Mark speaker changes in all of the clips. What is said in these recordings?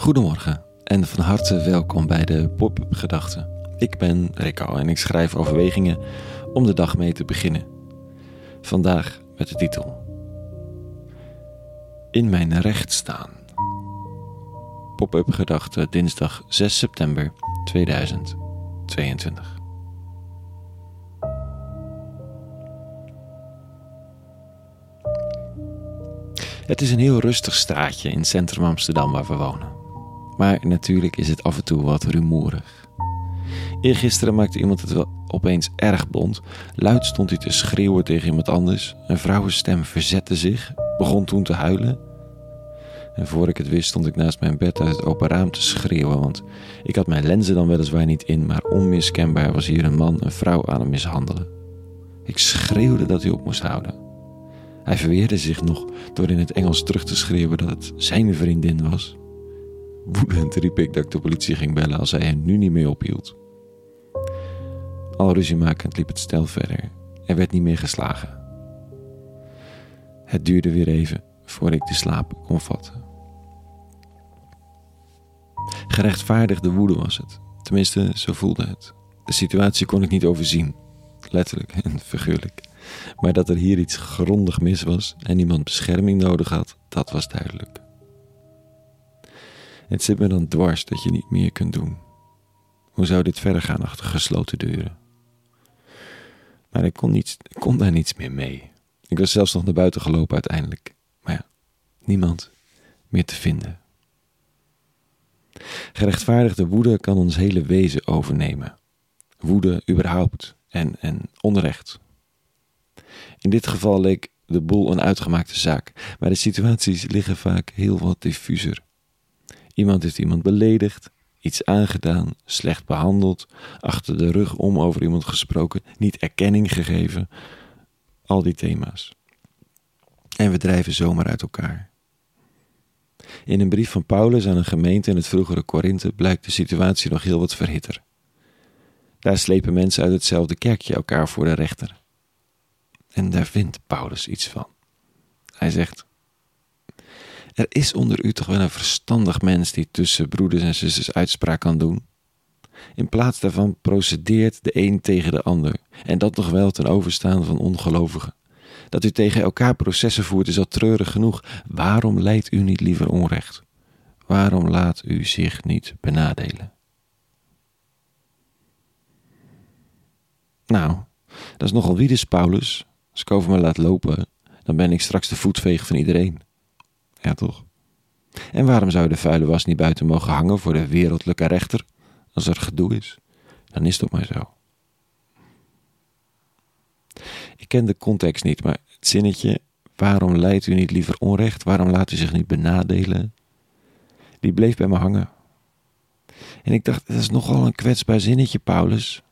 Speaker 1: Goedemorgen en van harte welkom bij de Pop-up Gedachten. Ik ben Rico en ik schrijf overwegingen om de dag mee te beginnen. Vandaag met de titel In mijn recht staan. Pop-up Gedachten dinsdag 6 september 2022. Het is een heel rustig straatje in centrum Amsterdam waar we wonen. Maar natuurlijk is het af en toe wat rumoerig. Eergisteren maakte iemand het wel opeens erg bond. Luid stond hij te schreeuwen tegen iemand anders. Een vrouwenstem verzette zich, begon toen te huilen. En voor ik het wist stond ik naast mijn bed uit het open raam te schreeuwen, want ik had mijn lenzen dan weliswaar niet in, maar onmiskenbaar was hier een man een vrouw aan het mishandelen. Ik schreeuwde dat hij op moest houden. Hij verweerde zich nog door in het Engels terug te schreeuwen dat het zijn vriendin was. Woedend riep ik dat ik de politie ging bellen als hij hen nu niet meer ophield. Al ruziemakend liep het stel verder. Er werd niet meer geslagen. Het duurde weer even voor ik de slaap kon vatten. Gerechtvaardigde woede was het. Tenminste, zo voelde het. De situatie kon ik niet overzien. Letterlijk en figuurlijk. Maar dat er hier iets grondig mis was en iemand bescherming nodig had, dat was duidelijk. Het zit me dan dwars dat je niet meer kunt doen. Hoe zou dit verder gaan achter gesloten deuren? Maar ik kon, niets, kon daar niets meer mee. Ik was zelfs nog naar buiten gelopen uiteindelijk. Maar ja, niemand meer te vinden. Gerechtvaardigde woede kan ons hele wezen overnemen. Woede überhaupt en, en onrecht. In dit geval leek de boel een uitgemaakte zaak, maar de situaties liggen vaak heel wat diffuser. Iemand heeft iemand beledigd, iets aangedaan, slecht behandeld, achter de rug om over iemand gesproken, niet erkenning gegeven. Al die thema's. En we drijven zomaar uit elkaar. In een brief van Paulus aan een gemeente in het vroegere Korinthe blijkt de situatie nog heel wat verhitter. Daar slepen mensen uit hetzelfde kerkje elkaar voor de rechter. En daar vindt Paulus iets van. Hij zegt: er is onder u toch wel een verstandig mens die tussen broeders en zusters uitspraak kan doen? In plaats daarvan procedeert de een tegen de ander, en dat nog wel ten overstaan van ongelovigen. Dat u tegen elkaar processen voert is al treurig genoeg. Waarom leidt u niet liever onrecht? Waarom laat u zich niet benadelen? Nou, dat is nogal wiedes, Paulus. Als ik over me laat lopen, dan ben ik straks de voetveeg van iedereen. Ja, toch? En waarom zou de vuile was niet buiten mogen hangen voor de wereldlijke rechter? Als er gedoe is, dan is dat maar zo. Ik ken de context niet, maar het zinnetje: waarom leidt u niet liever onrecht? Waarom laat u zich niet benadelen? Die bleef bij me hangen. En ik dacht, dat is nogal een kwetsbaar zinnetje, Paulus.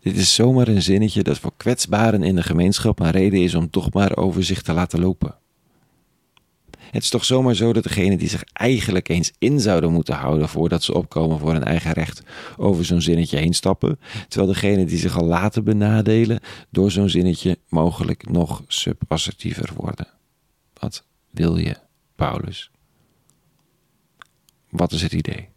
Speaker 1: Dit is zomaar een zinnetje dat voor kwetsbaren in de gemeenschap een reden is om toch maar over zich te laten lopen. Het is toch zomaar zo dat degenen die zich eigenlijk eens in zouden moeten houden voordat ze opkomen voor hun eigen recht over zo'n zinnetje heen stappen, terwijl degenen die zich al laten benadelen door zo'n zinnetje mogelijk nog subassertiever worden. Wat wil je, Paulus? Wat is het idee?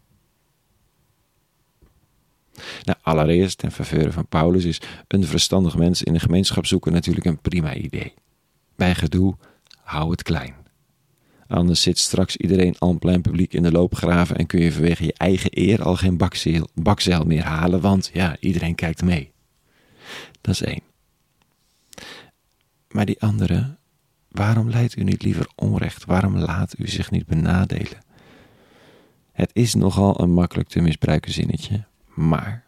Speaker 1: Nou, allereerst, ten faveur van Paulus, is een verstandig mens in de gemeenschap zoeken natuurlijk een prima idee. Bij gedoe, hou het klein. Anders zit straks iedereen en plein publiek in de loopgraven en kun je vanwege je eigen eer al geen bakzeil, bakzeil meer halen, want ja, iedereen kijkt mee. Dat is één. Maar die andere, waarom leidt u niet liever onrecht? Waarom laat u zich niet benadelen? Het is nogal een makkelijk te misbruiken zinnetje, maar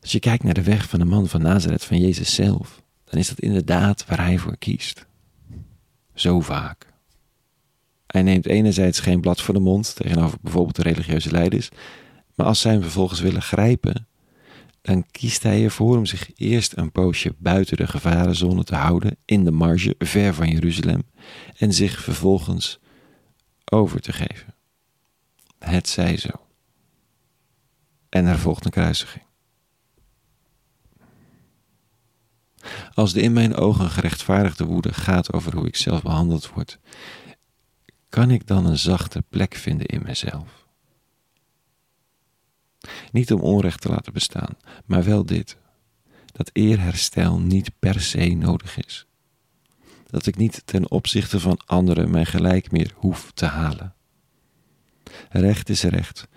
Speaker 1: als je kijkt naar de weg van de man van Nazareth, van Jezus zelf, dan is dat inderdaad waar hij voor kiest. Zo vaak. Hij neemt enerzijds geen blad voor de mond tegenover bijvoorbeeld de religieuze leiders, maar als zij hem vervolgens willen grijpen, dan kiest hij ervoor om zich eerst een poosje buiten de gevarenzone te houden, in de marge, ver van Jeruzalem, en zich vervolgens over te geven. Het zij zo. En er volgt een kruisiging. Als de in mijn ogen gerechtvaardigde woede gaat over hoe ik zelf behandeld word, kan ik dan een zachte plek vinden in mezelf? Niet om onrecht te laten bestaan, maar wel dit: dat eerherstel niet per se nodig is. Dat ik niet ten opzichte van anderen mijn gelijk meer hoef te halen. Recht is recht,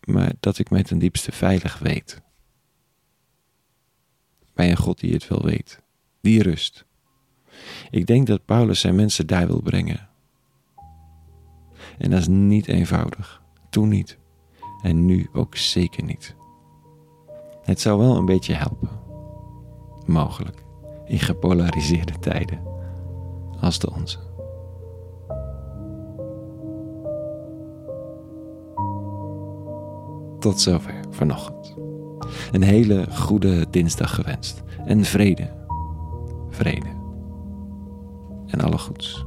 Speaker 1: maar dat ik mij ten diepste veilig weet. Bij een God die het wel weet, die rust. Ik denk dat Paulus zijn mensen daar wil brengen. En dat is niet eenvoudig. Toen niet. En nu ook zeker niet. Het zou wel een beetje helpen. Mogelijk. In gepolariseerde tijden. Als de onze. Tot zover vanochtend. Een hele goede dinsdag gewenst. En vrede. Vrede. En alle goeds.